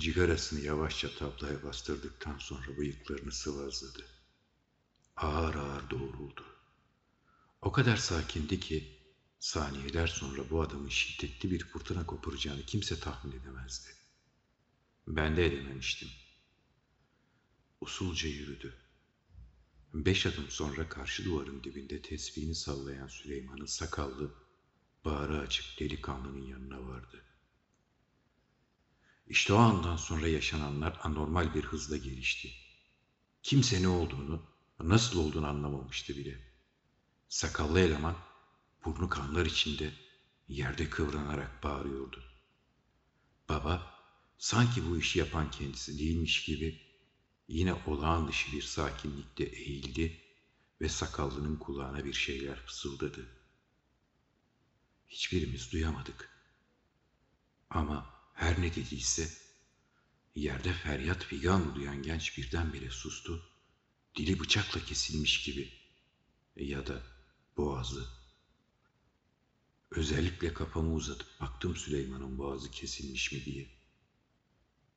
Cigarasını yavaşça tablaya bastırdıktan sonra bıyıklarını sıvazladı. Ağır ağır doğruldu. O kadar sakindi ki saniyeler sonra bu adamın şiddetli bir fırtına koparacağını kimse tahmin edemezdi. Ben de edememiştim. Usulca yürüdü. Beş adım sonra karşı duvarın dibinde tesbihini sallayan Süleyman'ın sakallı, bağrı açık delikanlının yanına vardı. İşte o andan sonra yaşananlar anormal bir hızla gelişti. Kimse ne olduğunu, nasıl olduğunu anlamamıştı bile. Sakallı eleman burnu kanlar içinde yerde kıvranarak bağırıyordu. Baba sanki bu işi yapan kendisi değilmiş gibi yine olağan dışı bir sakinlikte eğildi ve sakallının kulağına bir şeyler fısıldadı. Hiçbirimiz duyamadık. Ama her ne dediyse yerde feryat figan duyan genç birdenbire sustu. Dili bıçakla kesilmiş gibi ya da boğazı. Özellikle kafamı uzatıp baktım Süleyman'ın boğazı kesilmiş mi diye.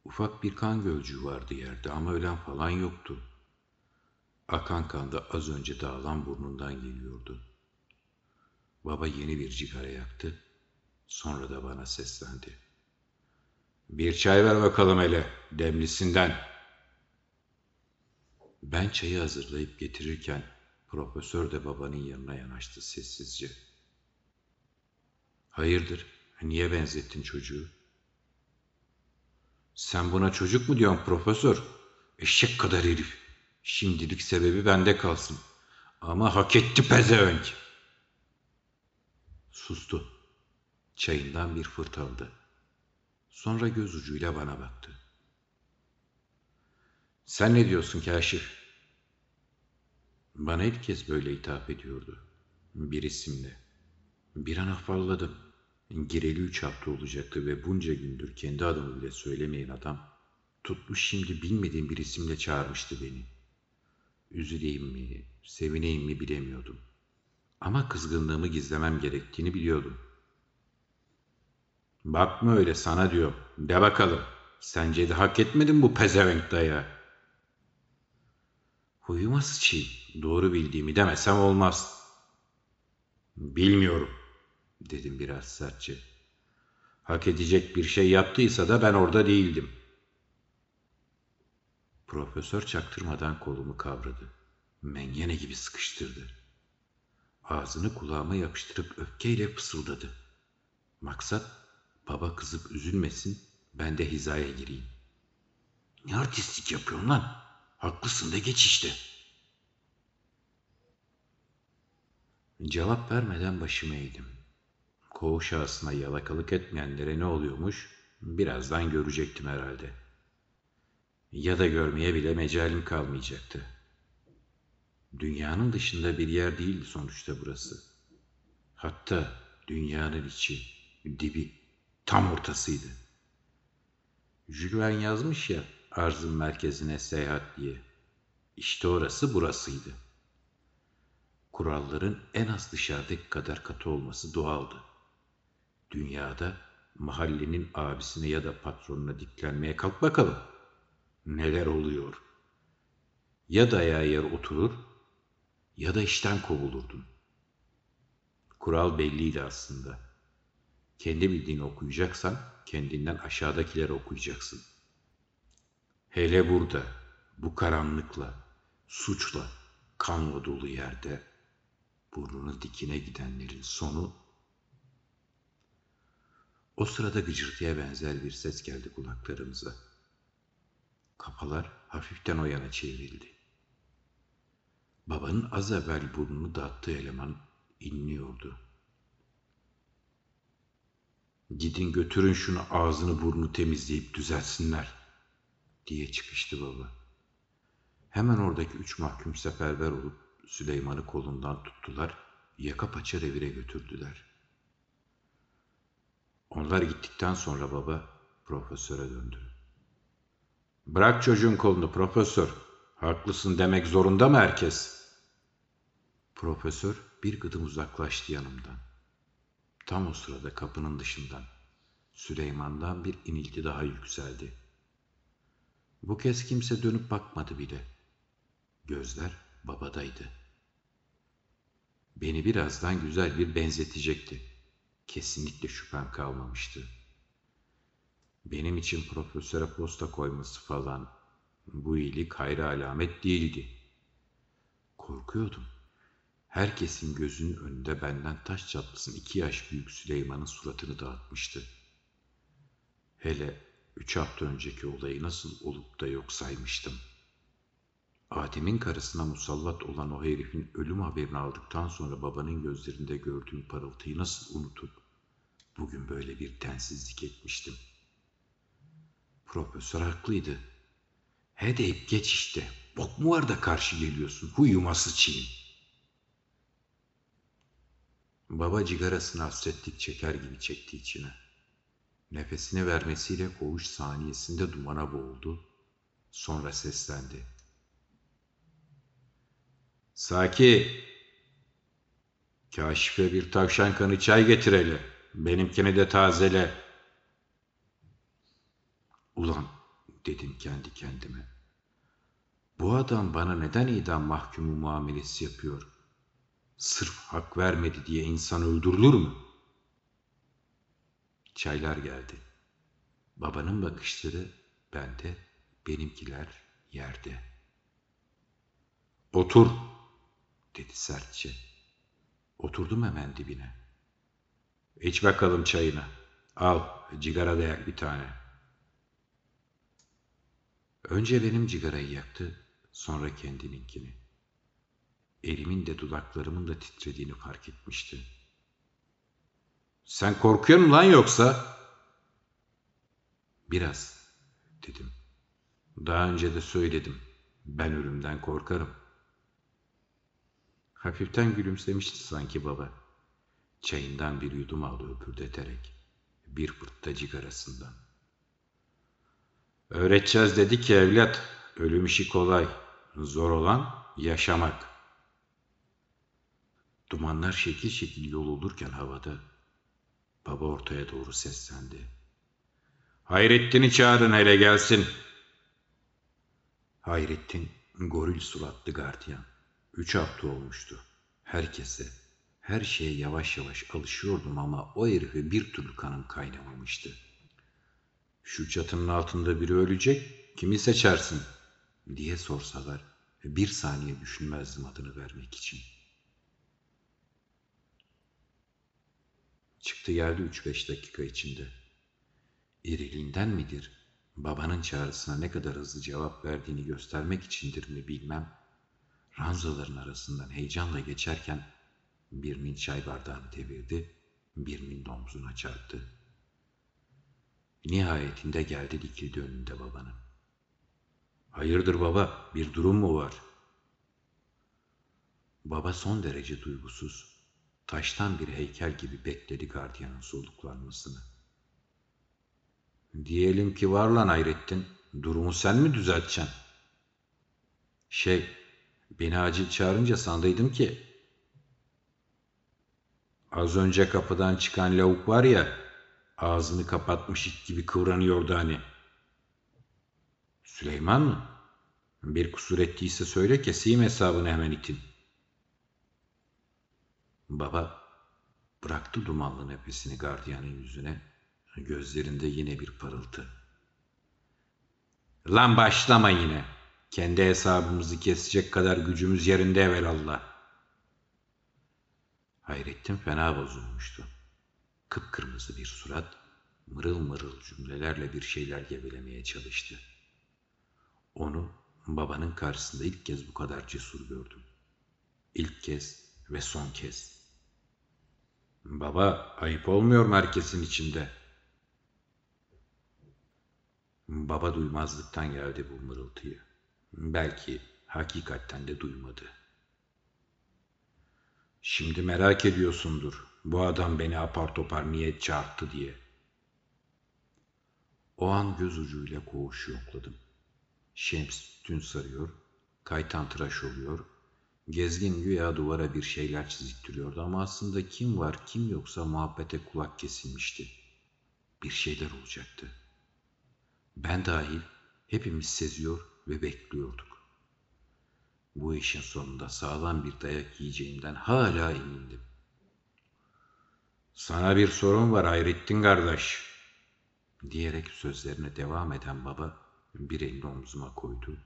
Ufak bir kan gölcüğü vardı yerde ama ölen falan yoktu. Akan kan da az önce dağılan burnundan geliyordu. Baba yeni bir cigara yaktı. Sonra da bana seslendi. Bir çay ver bakalım hele, demlisinden. Ben çayı hazırlayıp getirirken profesör de babanın yanına yanaştı sessizce. Hayırdır, niye benzettin çocuğu? Sen buna çocuk mu diyorsun profesör? Eşek kadar herif. Şimdilik sebebi bende kalsın. Ama hak etti pezevenk. Sustu. Çayından bir fırt. Sonra göz ucuyla bana baktı. Sen ne diyorsun Kaşif? Bana ilk kez böyle hitap ediyordu. Bir isimle. Bir an afalladım. Gireli üç hafta olacaktı ve bunca gündür kendi adımı bile söylemeyen adam tutmuş şimdi bilmediğim bir isimle çağırmıştı beni. Üzüleyim mi, sevineyim mi bilemiyordum. Ama kızgınlığımı gizlemem gerektiğini biliyordum. Bakma öyle sana diyor. De bakalım. Sence de hak etmedin bu pezevenk daya. Huyuma sıçayım. Doğru bildiğimi demesem olmaz. Bilmiyorum dedim biraz sertçe. Hak edecek bir şey yaptıysa da ben orada değildim. Profesör çaktırmadan kolumu kavradı. Mengene gibi sıkıştırdı. Ağzını kulağıma yapıştırıp öfkeyle fısıldadı. Maksat baba kızıp üzülmesin, ben de hizaya gireyim. Ne artistlik yapıyorsun lan? Haklısın da geç işte. Cevap vermeden başımı eğdim koğuş ağasına yalakalık etmeyenlere ne oluyormuş birazdan görecektim herhalde. Ya da görmeye bile mecalim kalmayacaktı. Dünyanın dışında bir yer değildi sonuçta burası. Hatta dünyanın içi, dibi tam ortasıydı. Jules yazmış ya arzın merkezine seyahat diye. İşte orası burasıydı. Kuralların en az dışarıdaki kadar katı olması doğaldı. Dünyada mahallenin abisine ya da patronuna diklenmeye kalk bakalım. Neler oluyor? Ya dayağı yer oturur ya da işten kovulurdun. Kural belliydi aslında. Kendi bildiğini okuyacaksan kendinden aşağıdakileri okuyacaksın. Hele burada, bu karanlıkla, suçla, kanla dolu yerde burnunu dikine gidenlerin sonu o sırada gıcırtıya benzer bir ses geldi kulaklarımıza. Kafalar hafiften o yana çevrildi. Babanın az evvel burnunu dağıttığı eleman inliyordu. Gidin götürün şunu ağzını burnunu temizleyip düzelsinler diye çıkıştı baba. Hemen oradaki üç mahkum seferber olup Süleyman'ı kolundan tuttular, yaka paça revire götürdüler.'' Onlar gittikten sonra baba profesöre döndü. Bırak çocuğun kolunu profesör. Haklısın demek zorunda mı herkes? Profesör bir gıdım uzaklaştı yanımdan. Tam o sırada kapının dışından Süleyman'dan bir inilti daha yükseldi. Bu kez kimse dönüp bakmadı bile. Gözler babadaydı. Beni birazdan güzel bir benzetecekti. Kesinlikle şüphem kalmamıştı. Benim için profesöre posta koyması falan bu iyilik hayra alamet değildi. Korkuyordum. Herkesin gözünün önünde benden taş çatlasın iki yaş büyük Süleyman'ın suratını dağıtmıştı. Hele üç hafta önceki olayı nasıl olup da yok saymıştım. Adem'in karısına musallat olan o herifin ölüm haberini aldıktan sonra babanın gözlerinde gördüğüm parıltıyı nasıl unutup bugün böyle bir tensizlik etmiştim. Profesör haklıydı. He deyip geç işte. Bok mu var da karşı geliyorsun? Huyuma sıçayım. Baba cigarasını hasretlik çeker gibi çekti içine. Nefesini vermesiyle koğuş saniyesinde dumana boğuldu. Sonra seslendi. Saki, kaşife bir tavşan kanı çay getir hele. Benimkini de tazele. Ulan dedim kendi kendime. Bu adam bana neden idam mahkumu muamelesi yapıyor? Sırf hak vermedi diye insan öldürülür mü? Çaylar geldi. Babanın bakışları bende, benimkiler yerde. Otur, dedi sertçe. Oturdum hemen dibine. İç bakalım çayını. Al, cigara da yak bir tane. Önce benim cigarayı yaktı, sonra kendininkini. Elimin de dudaklarımın da titrediğini fark etmişti. Sen korkuyor musun lan yoksa? Biraz, dedim. Daha önce de söyledim. Ben ölümden korkarım. Hafiften gülümsemişti sanki baba. Çayından bir yudum aldı öpürdeterek. Bir fırtta cigarasından. Öğreteceğiz dedi ki evlat, ölüm işi kolay. Zor olan yaşamak. Dumanlar şekil şekil yol olurken havada baba ortaya doğru seslendi. Hayrettin'i çağırın hele gelsin. Hayrettin goril suratlı gardiyan. Üç hafta olmuştu. Herkese, her şeye yavaş yavaş alışıyordum ama o herife bir türlü kanım kaynamamıştı. Şu çatının altında biri ölecek, kimi seçersin diye sorsalar bir saniye düşünmezdim adını vermek için. Çıktı üç beş dakika içinde. İriliğinden midir, babanın çağrısına ne kadar hızlı cevap verdiğini göstermek içindir mi bilmem. Ranzaların arasından heyecanla geçerken birinin çay bardağını devirdi, birinin omzuna çarptı. Nihayetinde geldi dikildi önünde babanın. Hayırdır baba, bir durum mu var? Baba son derece duygusuz, taştan bir heykel gibi bekledi gardiyanın soluklanmasını. Diyelim ki var lan Hayrettin, durumu sen mi düzelteceksin? Şey, beni acil çağırınca sandıydım ki, az önce kapıdan çıkan lavuk var ya, ağzını kapatmış it gibi kıvranıyordu hani. Süleyman mı? Bir kusur ettiyse söyle keseyim hesabını hemen itin. Baba bıraktı dumanlı nefesini gardiyanın yüzüne. Gözlerinde yine bir parıltı. Lan başlama yine. Kendi hesabımızı kesecek kadar gücümüz yerinde evvelallah. Hayrettin fena bozulmuştu. Kıpkırmızı bir surat, mırıl mırıl cümlelerle bir şeyler gevelemeye çalıştı. Onu babanın karşısında ilk kez bu kadar cesur gördüm. İlk kez ve son kez. Baba ayıp olmuyor mu herkesin içinde? Baba duymazlıktan geldi bu mırıltıyı. Belki hakikatten de duymadı. Şimdi merak ediyorsundur. Bu adam beni apar topar niye çarptı diye. O an göz ucuyla koğuşu yokladım. Şems tün sarıyor, kaytan tıraş oluyor, gezgin güya duvara bir şeyler çizittiriyordu ama aslında kim var kim yoksa muhabbete kulak kesilmişti. Bir şeyler olacaktı. Ben dahil hepimiz seziyor ve bekliyorduk. Bu işin sonunda sağlam bir dayak yiyeceğimden hala emindim. Sana bir sorun var Hayrettin kardeş. Diyerek sözlerine devam eden baba bir elini omzuma koydu.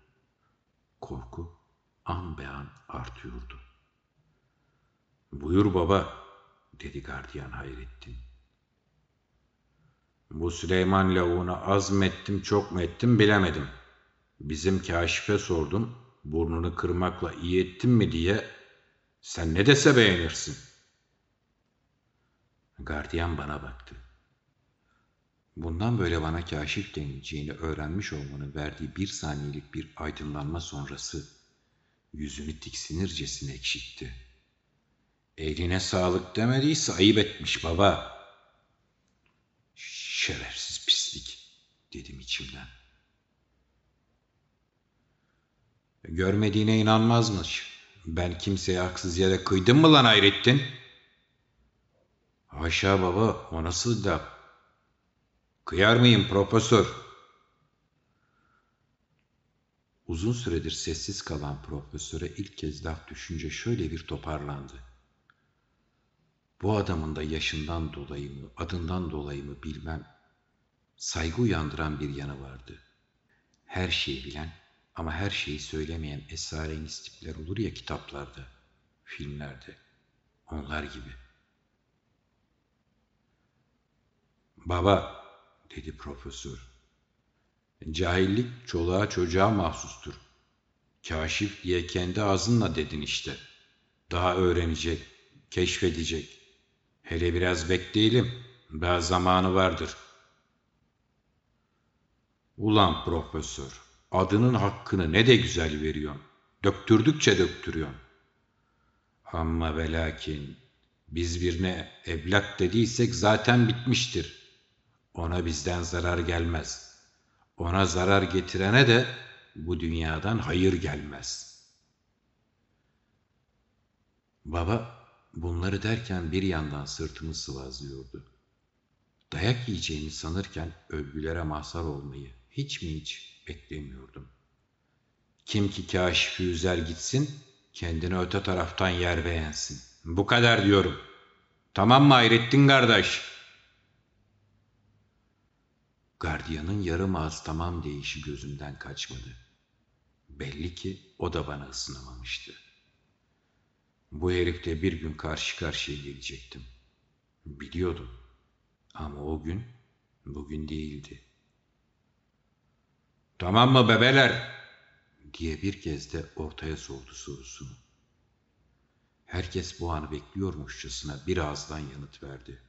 Korku an be an artıyordu. Buyur baba, dedi gardiyan Hayrettin. Bu Süleyman lavuğuna az mı ettim çok mu ettim bilemedim. Bizim kaşife sordum, burnunu kırmakla iyi ettim mi diye. Sen ne dese beğenirsin. Gardiyan bana baktı. Bundan böyle bana kaşif denileceğini öğrenmiş olmanın verdiği bir saniyelik bir aydınlanma sonrası yüzünü tiksinircesine ekşitti. Eline sağlık demediyse ayıp etmiş baba. Şerefsiz pislik dedim içimden. Görmediğine inanmazmış. Ben kimseye haksız yere kıydım mı lan Hayrettin? Haşa baba o nasıl laf? Kıyar mıyım profesör? Uzun süredir sessiz kalan profesöre ilk kez laf düşünce şöyle bir toparlandı. Bu adamın da yaşından dolayı mı, adından dolayı mı bilmem, saygı uyandıran bir yanı vardı. Her şeyi bilen ama her şeyi söylemeyen esrarengiz tipler olur ya kitaplarda, filmlerde, onlar gibi. Baba, dedi profesör, cahillik çoluğa çocuğa mahsustur. Kaşif diye kendi ağzınla dedin işte. Daha öğrenecek, keşfedecek. Hele biraz bekleyelim. Daha zamanı vardır. Ulan profesör, adının hakkını ne de güzel veriyorsun. Döktürdükçe döktürüyorsun. Ama ve lakin biz birine evlat dediysek zaten bitmiştir. Ona bizden zarar gelmez. Ona zarar getirene de bu dünyadan hayır gelmez. Baba bunları derken bir yandan sırtımı sıvazlıyordu. Dayak yiyeceğimi sanırken övgülere mazhar olmayı hiç mi hiç beklemiyordum. Kim ki kaşifi üzer gitsin, kendine öte taraftan yer beğensin. Bu kadar diyorum. Tamam mı Hayrettin kardeş? Gardiyanın yarım ağız tamam deyişi gözümden kaçmadı. Belli ki o da bana ısınamamıştı. Bu herifle bir gün karşı karşıya gelecektim. Biliyordum. Ama o gün bugün değildi. Tamam mı bebeler? diye bir kez de ortaya sordu sorusunu. Herkes bu anı bekliyormuşçasına bir ağızdan yanıt verdi.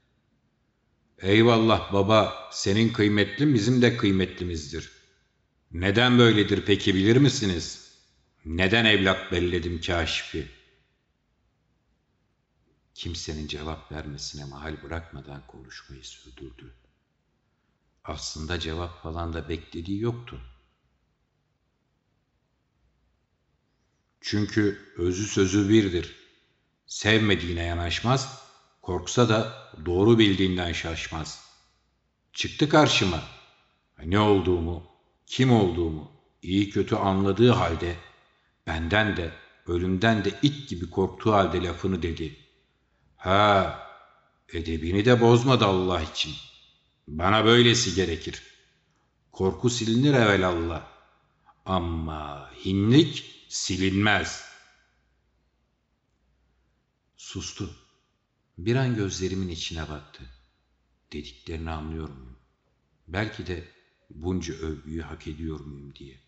Eyvallah baba, senin kıymetli bizim de kıymetlimizdir. Neden böyledir peki bilir misiniz? Neden evlat belledim kaşifi? Kimsenin cevap vermesine mahal bırakmadan konuşmayı sürdürdü. Aslında cevap falan da beklediği yoktu. Çünkü özü sözü birdir. Sevmediğine yanaşmaz, korksa da doğru bildiğinden şaşmaz. Çıktı karşıma. Ne olduğumu, kim olduğumu iyi kötü anladığı halde benden de ölümden de it gibi korktuğu halde lafını dedi. Ha, edebini de bozmadı Allah için. Bana böylesi gerekir. Korku silinir evelallah. Ama hinlik silinmez. Sustu. Bir an gözlerimin içine baktı. Dediklerini anlıyor muyum? Belki de bunca övgüyü hak ediyor muyum diye.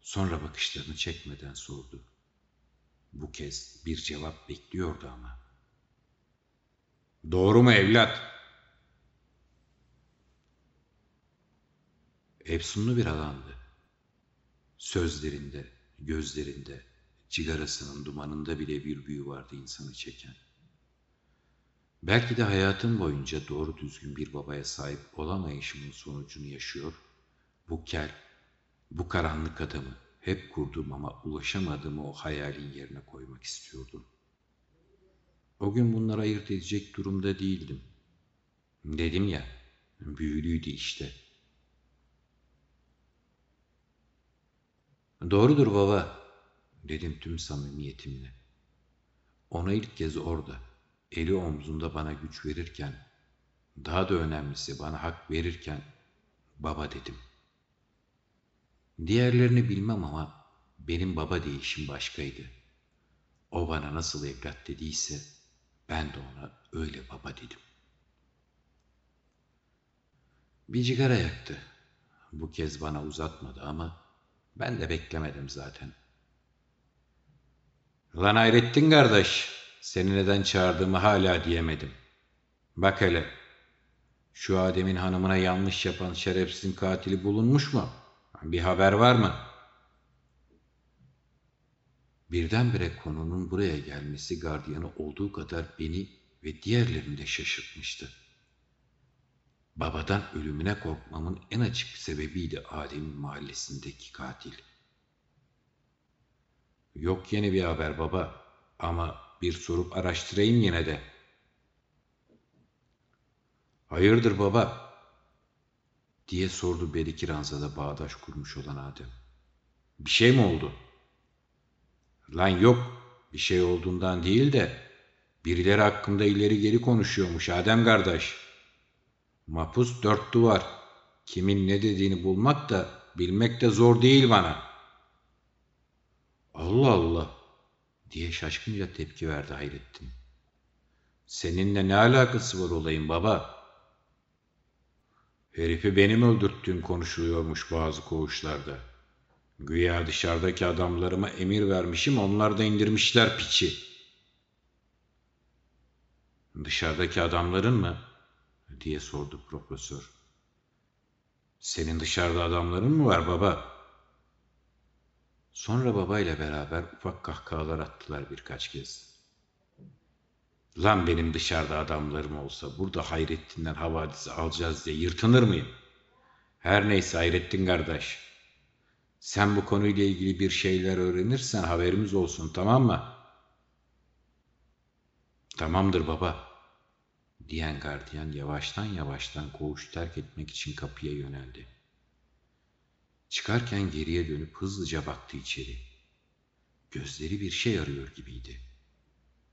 Sonra bakışlarını çekmeden sordu. Bu kez bir cevap bekliyordu ama. Doğru mu evlat? Efsunlu bir adamdı. Sözlerinde, gözlerinde, cigarasının dumanında bile bir büyü vardı insanı çeken. Belki de hayatım boyunca doğru düzgün bir babaya sahip olamayışımın sonucunu yaşıyor, bu kel, bu karanlık adamı hep kurduğum ama ulaşamadığım o hayalin yerine koymak istiyordum. O gün bunları ayırt edecek durumda değildim. Dedim ya, büyülüydü işte. Doğrudur baba, dedim tüm samimiyetimle. Ona ilk kez orada, eli omzunda bana güç verirken, daha da önemlisi bana hak verirken, baba dedim. Diğerlerini bilmem ama benim baba değişim başkaydı. O bana nasıl evlat dediyse, ben de ona öyle baba dedim. Bir cigara yaktı. Bu kez bana uzatmadı ama ben de beklemedim zaten. Lan Hayrettin kardeş, seni neden çağırdığımı hala diyemedim. Bak hele, şu Adem'in hanımına yanlış yapan şerefsizin katili bulunmuş mu? Bir haber var mı? Birdenbire konunun buraya gelmesi gardiyanı olduğu kadar beni ve diğerlerini de şaşırtmıştı. Babadan ölümüne korkmamın en açık sebebiydi Adem'in mahallesindeki katil. Yok yeni bir haber baba ama bir sorup araştırayım yine de. Hayırdır baba? diye sordu Beriki Ranza'da bağdaş kurmuş olan Adem. Bir şey mi oldu? Lan yok bir şey olduğundan değil de birileri hakkında ileri geri konuşuyormuş Adem kardeş. Mapus dört duvar. Kimin ne dediğini bulmak da bilmek de zor değil bana. Allah Allah diye şaşkınca tepki verdi Hayrettin. Seninle ne alakası var olayın baba? Herifi benim öldürttüğüm konuşuluyormuş bazı koğuşlarda. Güya dışarıdaki adamlarıma emir vermişim onlar da indirmişler piçi. Dışarıdaki adamların mı? diye sordu profesör. Senin dışarıda adamların mı var baba? Sonra babayla beraber ufak kahkahalar attılar birkaç kez. Lan benim dışarıda adamlarım olsa burada Hayrettin'den havadisi alacağız diye yırtınır mıyım? Her neyse Hayrettin kardeş. Sen bu konuyla ilgili bir şeyler öğrenirsen haberimiz olsun tamam mı? Tamamdır baba diyen gardiyan yavaştan yavaştan koğuş terk etmek için kapıya yöneldi. Çıkarken geriye dönüp hızlıca baktı içeri. Gözleri bir şey arıyor gibiydi.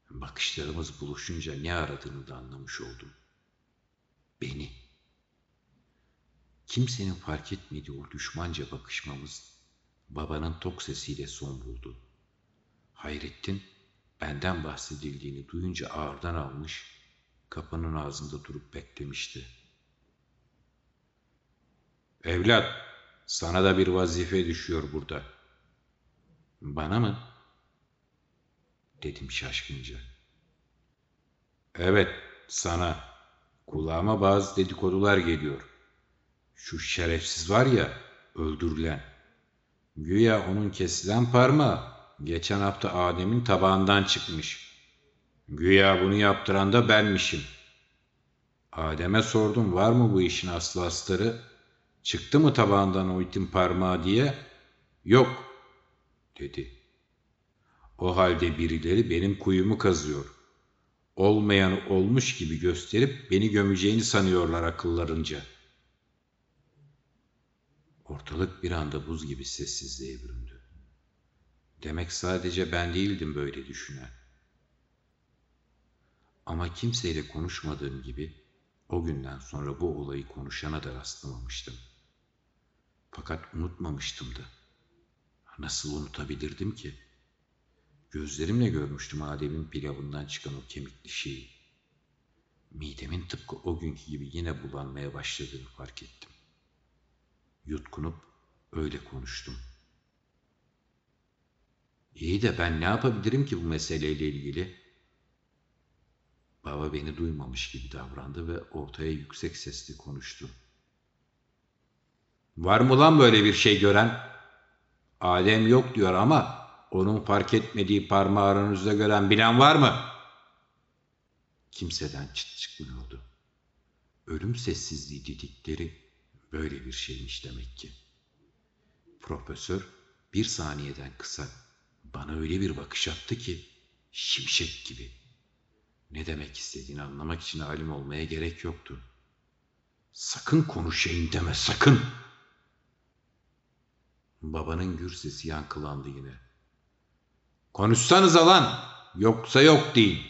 Bakışlarımız buluşunca ne aradığını da anlamış oldum. Beni. Kimsenin fark etmediği o düşmanca bakışmamız babanın tok sesiyle son buldu. Hayrettin benden bahsedildiğini duyunca ağırdan almış, kapının ağzında durup beklemişti. Evlat, sana da bir vazife düşüyor burada. Bana mı? Dedim şaşkınca. Evet, sana. Kulağıma bazı dedikodular geliyor. Şu şerefsiz var ya, öldürülen. Güya onun kesilen parmağı geçen hafta Adem'in tabağından çıkmış. Güya bunu yaptıran da benmişim. Adem'e sordum var mı bu işin aslı astarı? Çıktı mı tabağından o itin parmağı diye? Yok dedi. O halde birileri benim kuyumu kazıyor. Olmayanı olmuş gibi gösterip beni gömeceğini sanıyorlar akıllarınca. Ortalık bir anda buz gibi sessizliğe büründü. Demek sadece ben değildim böyle düşünen. Ama kimseyle konuşmadığım gibi o günden sonra bu olayı konuşana da rastlamamıştım. Fakat unutmamıştım da. Nasıl unutabilirdim ki? Gözlerimle görmüştüm Adem'in pilavından çıkan o kemikli şeyi. Midemin tıpkı o günkü gibi yine bulanmaya başladığını fark ettim. Yutkunup öyle konuştum. İyi de ben ne yapabilirim ki bu meseleyle ilgili? Baba beni duymamış gibi davrandı ve ortaya yüksek sesle konuştu. Var mı lan böyle bir şey gören? Adem yok diyor ama onun fark etmediği parmağı aranızda gören bilen var mı? Kimseden çıt çıkmıyordu. Ölüm sessizliği dedikleri böyle bir şeymiş demek ki. Profesör bir saniyeden kısa bana öyle bir bakış attı ki şimşek gibi. Ne demek istediğini anlamak için alim olmaya gerek yoktu. Sakın konuşayım deme sakın. Babanın gür sesi yankılandı yine. Konuşsanıza lan! Yoksa yok deyin.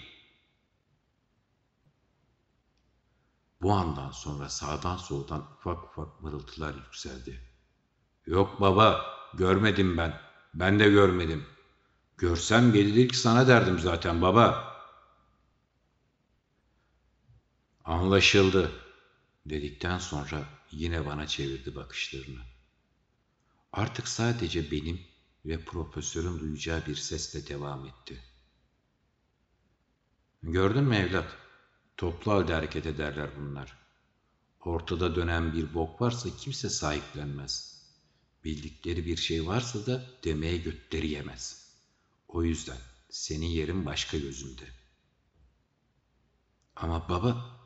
Bu andan sonra sağdan soldan ufak ufak mırıltılar yükseldi. Yok baba, görmedim ben. Ben de görmedim. Görsem gelirdik sana derdim zaten baba. Anlaşıldı dedikten sonra yine bana çevirdi bakışlarını. Artık sadece benim ve profesörün duyacağı bir sesle devam etti. Gördün mü evlat? Toplu halde hareket ederler bunlar. Ortada dönen bir bok varsa kimse sahiplenmez. Bildikleri bir şey varsa da demeye götleri yemez. O yüzden senin yerin başka gözünde. Ama baba,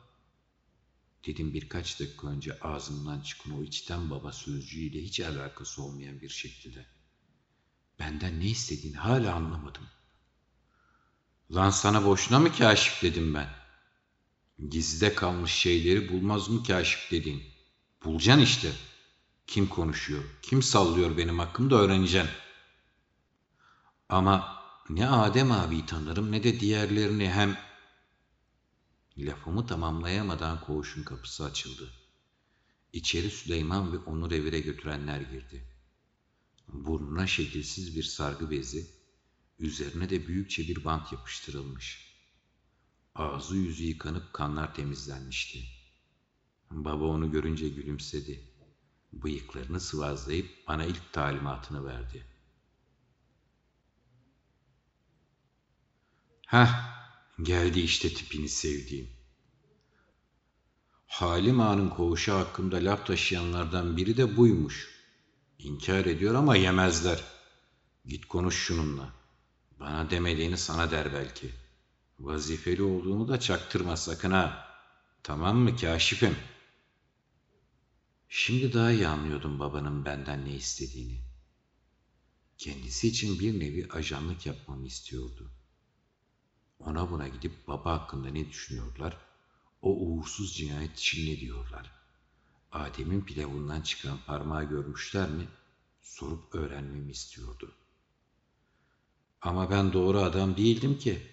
dedim birkaç dakika önce ağzımdan çıkan o içten baba sözcüğüyle hiç alakası olmayan bir şekilde. Benden ne istediğini hala anlamadım. Lan sana boşuna mı kaşif dedim ben. Gizde kalmış şeyleri bulmaz mı kaşif dediğin? Bulacaksın işte. Kim konuşuyor, kim sallıyor benim hakkımda öğreneceksin. Ama ne Adem abi tanırım ne de diğerlerini hem... Lafımı tamamlayamadan koğuşun kapısı açıldı. İçeri Süleyman ve onu revire götürenler girdi. Burnuna şekilsiz bir sargı bezi, üzerine de büyükçe bir bant yapıştırılmış. Ağzı yüzü yıkanıp kanlar temizlenmişti. Baba onu görünce gülümsedi. Bıyıklarını sıvazlayıp bana ilk talimatını verdi. Heh, geldi işte tipini sevdiğim. Halim Ağa'nın koğuşu hakkında laf taşıyanlardan biri de buymuş. İnkar ediyor ama yemezler. Git konuş şununla. Bana demediğini sana der belki. Vazifeli olduğunu da çaktırma sakın ha. Tamam mı kaşifim? Şimdi daha iyi anlıyordum babanın benden ne istediğini. Kendisi için bir nevi ajanlık yapmamı istiyordu. Ona buna gidip baba hakkında ne düşünüyorlar, o uğursuz cinayet için ne diyorlar? Adem'in pilavından çıkan parmağı görmüşler mi? Sorup öğrenmemi istiyordu. Ama ben doğru adam değildim ki.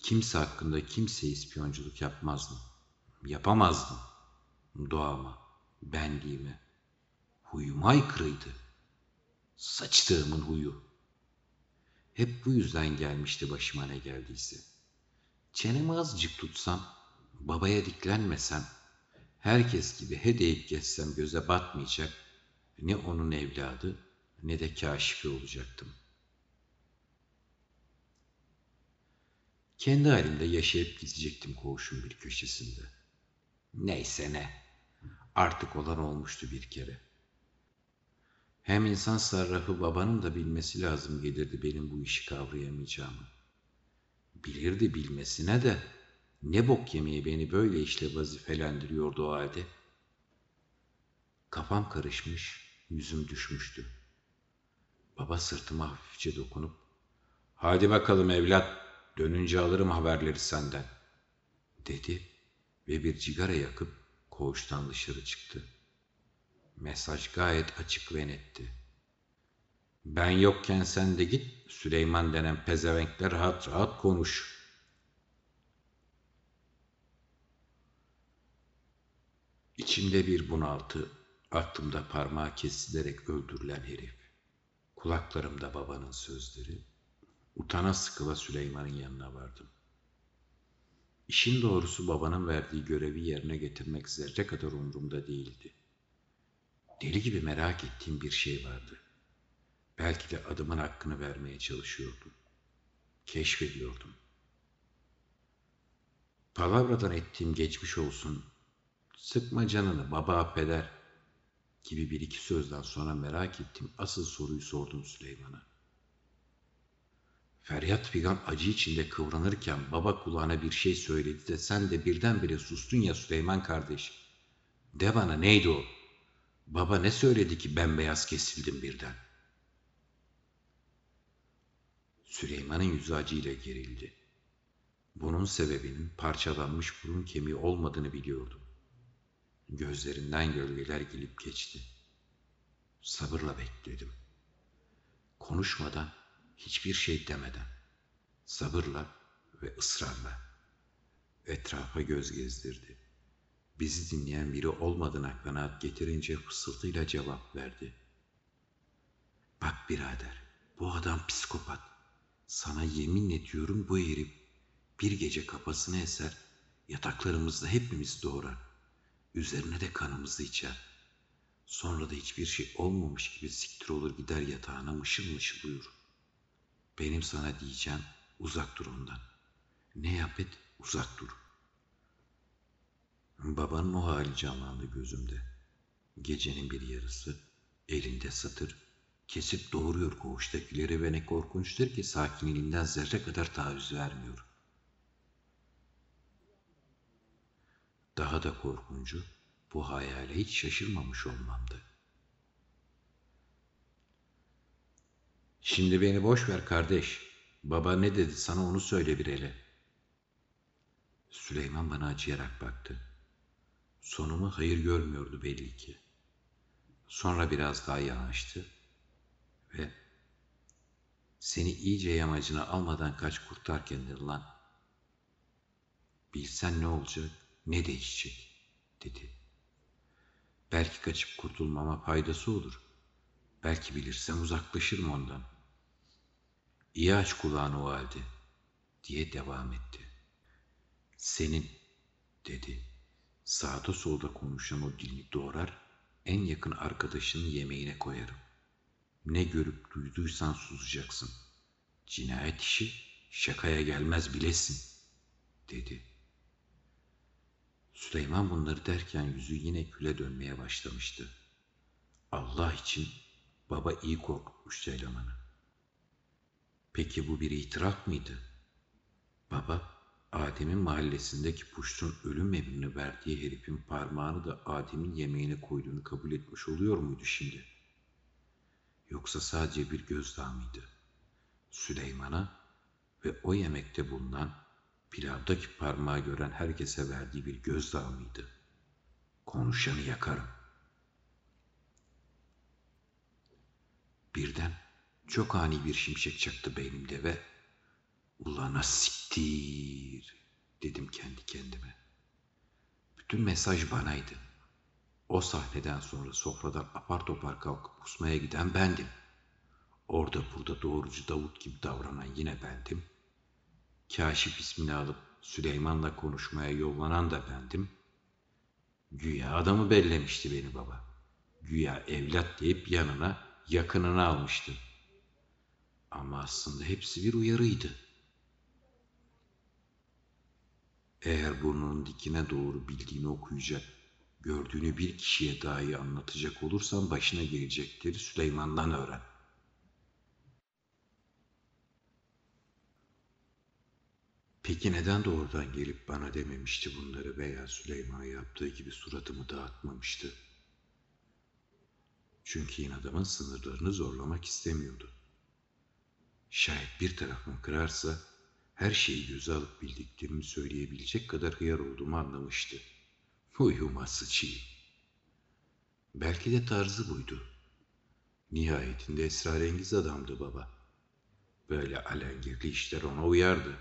Kimse hakkında kimse ispiyonculuk yapmazdım. Yapamazdım. Doğama, benliğime. Huyuma aykırıydı. Saçtığımın huyu. Hep bu yüzden gelmişti başıma ne geldiyse. Çenemi azıcık tutsam, babaya diklenmesem, herkes gibi hedeyip geçsem göze batmayacak, ne onun evladı ne de kaşifi olacaktım. Kendi halimde yaşayıp gidecektim koğuşun bir köşesinde. Neyse ne, artık olan olmuştu bir kere. Hem insan sarrafı babanın da bilmesi lazım gelirdi benim bu işi kavrayamayacağımı. Bilirdi bilmesine de ne bok yemeği beni böyle işle vazifelendiriyordu o halde. Kafam karışmış, yüzüm düşmüştü. Baba sırtıma hafifçe dokunup, ''Hadi bakalım evlat, dönünce alırım haberleri senden.'' dedi ve bir cigara yakıp koğuştan dışarı çıktı. Mesaj gayet açık ve netti. Ben yokken sen de git, Süleyman denen pezevenkle rahat rahat konuş.'' İçimde bir bunaltı, aklımda parmağı kesilerek öldürülen herif. Kulaklarımda babanın sözleri. Utana sıkıla Süleyman'ın yanına vardım. İşin doğrusu babanın verdiği görevi yerine getirmek zerre kadar umurumda değildi. Deli gibi merak ettiğim bir şey vardı. Belki de adımın hakkını vermeye çalışıyordum. Keşfediyordum. Palavradan ettiğim geçmiş olsun, sıkma canını baba affeder gibi bir iki sözden sonra merak ettim asıl soruyu sordum Süleyman'a. Feryat figan acı içinde kıvranırken baba kulağına bir şey söyledi de sen de birdenbire sustun ya Süleyman kardeş. De bana neydi o? Baba ne söyledi ki bembeyaz kesildim birden? Süleyman'ın yüzü acıyla gerildi. Bunun sebebinin parçalanmış burun kemiği olmadığını biliyordum. Gözlerinden gölgeler gelip geçti. Sabırla bekledim. Konuşmadan, hiçbir şey demeden. Sabırla ve ısrarla. Etrafa göz gezdirdi. Bizi dinleyen biri olmadığına kanaat getirince fısıltıyla cevap verdi. Bak birader, bu adam psikopat. Sana yemin ediyorum bu herif bir gece kafasını eser, yataklarımızda hepimiz doğrar. Üzerine de kanımızı içer. Sonra da hiçbir şey olmamış gibi siktir olur gider yatağına mışıl mışıl uyur. Benim sana diyeceğim uzak dur ondan. Ne yap et uzak dur. Babanın o hali canlandı gözümde. Gecenin bir yarısı elinde satır kesip doğuruyor koğuştakileri ve ne korkunçtur ki sakinliğinden zerre kadar taviz vermiyor. Daha da korkuncu bu hayale hiç şaşırmamış olmamdı. Şimdi beni boş ver kardeş. Baba ne dedi sana onu söyle bir hele. Süleyman bana acıyarak baktı. Sonumu hayır görmüyordu belli ki. Sonra biraz daha yanaştı ve seni iyice yamacına almadan kaç kurtar kendini lan. Bilsen ne olacak, ne değişecek, dedi. Belki kaçıp kurtulmama faydası olur. Belki bilirsem uzaklaşırım ondan. İyi aç kulağını o halde, diye devam etti. Senin, dedi. Sağda solda konuşan o dilini doğrar, en yakın arkadaşının yemeğine koyarım. Ne görüp duyduysan susacaksın. Cinayet işi şakaya gelmez bilesin, dedi. Süleyman bunları derken yüzü yine küle dönmeye başlamıştı. Allah için baba iyi korkutmuştu elemanı. Peki bu bir itiraf mıydı? Baba, Adem'in mahallesindeki puştun ölüm emrini verdiği herifin parmağını da Adem'in yemeğine koyduğunu kabul etmiş oluyor muydu şimdi? Yoksa sadece bir gözdağı mıydı? Süleyman'a ve o yemekte bulunan pilavdaki parmağı gören herkese verdiği bir gözdağı mıydı? Konuşanı yakarım. Birden çok ani bir şimşek çaktı beynimde ve ulana siktir dedim kendi kendime. Bütün mesaj banaydı. O sahneden sonra sofradan apar topar kalkıp kusmaya giden bendim. Orada burada doğrucu Davut gibi davranan yine bendim. Kaşif ismini alıp Süleyman'la konuşmaya yollanan da bendim. Güya adamı bellemişti beni baba. Güya evlat deyip yanına yakınını almıştı. Ama aslında hepsi bir uyarıydı. Eğer burnunun dikine doğru bildiğini okuyacak, gördüğünü bir kişiye dahi anlatacak olursan başına gelecekleri Süleyman'dan öğren. Peki neden doğrudan gelip bana dememişti bunları veya Süleyman'a yaptığı gibi suratımı dağıtmamıştı? Çünkü inadamın sınırlarını zorlamak istemiyordu. Şayet bir tarafım kırarsa her şeyi göze alıp bildiklerimi söyleyebilecek kadar hıyar olduğumu anlamıştı. Uyuma sıçayım. Belki de tarzı buydu. Nihayetinde esrarengiz adamdı baba. Böyle alengirli işler ona uyardı.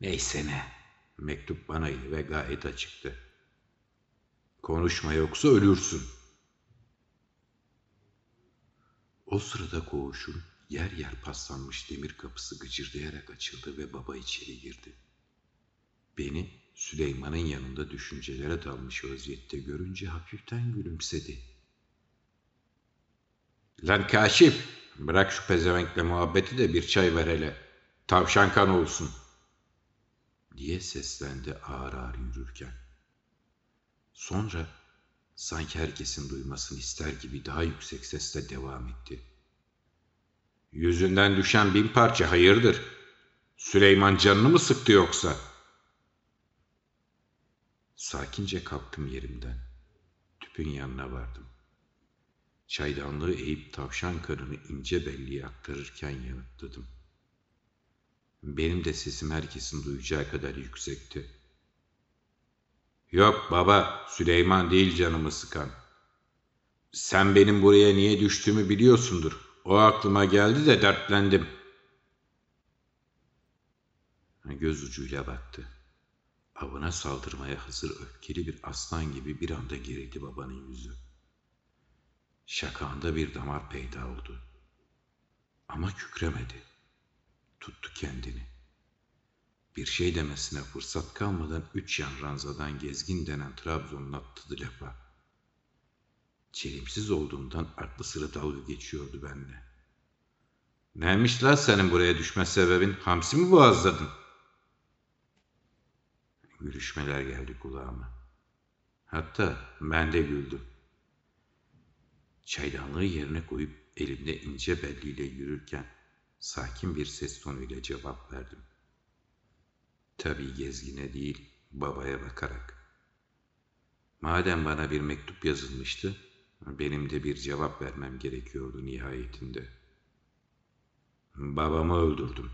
Neyse ne, mektup banaydı ve gayet açıktı. Konuşma yoksa ölürsün. O sırada koğuşun yer yer paslanmış demir kapısı gıcırdayarak açıldı ve baba içeri girdi. Beni Süleyman'ın yanında düşüncelere dalmış vaziyette görünce hafiften gülümsedi. Lan kaşif, bırak şu pezevenkle muhabbeti de bir çay ver hele. Tavşan kan olsun. Diye seslendi ağır ağır yürürken. Sonra sanki herkesin duymasını ister gibi daha yüksek sesle devam etti. Yüzünden düşen bin parça hayırdır? Süleyman canını mı sıktı yoksa? Sakince kalktım yerimden. Tüpün yanına vardım. Çaydanlığı eğip tavşan karını ince belliye aktarırken yanıtladım. Benim de sesim herkesin duyacağı kadar yüksekti. Yok baba, Süleyman değil canımı sıkan. Sen benim buraya niye düştüğümü biliyorsundur. O aklıma geldi de dertlendim. Göz ucuyla baktı. Avına saldırmaya hazır öfkeli bir aslan gibi bir anda gerildi babanın yüzü. Şakağında bir damar peyda oldu. Ama kükremedi. Tuttu kendini. Bir şey demesine fırsat kalmadan üç yan ranzadan gezgin denen Trabzon'un attığı lafa. Çelimsiz olduğundan aklı sıra dalga geçiyordu benimle. Neymiş lan senin buraya düşme sebebin? Hamsi mi boğazladın? Gülüşmeler geldi kulağıma. Hatta ben de güldüm. Çaydanlığı yerine koyup elimde ince belliyle yürürken sakin bir ses tonuyla cevap verdim. Tabii gezgine değil, babaya bakarak. Madem bana bir mektup yazılmıştı, benim de bir cevap vermem gerekiyordu nihayetinde. Babamı öldürdüm.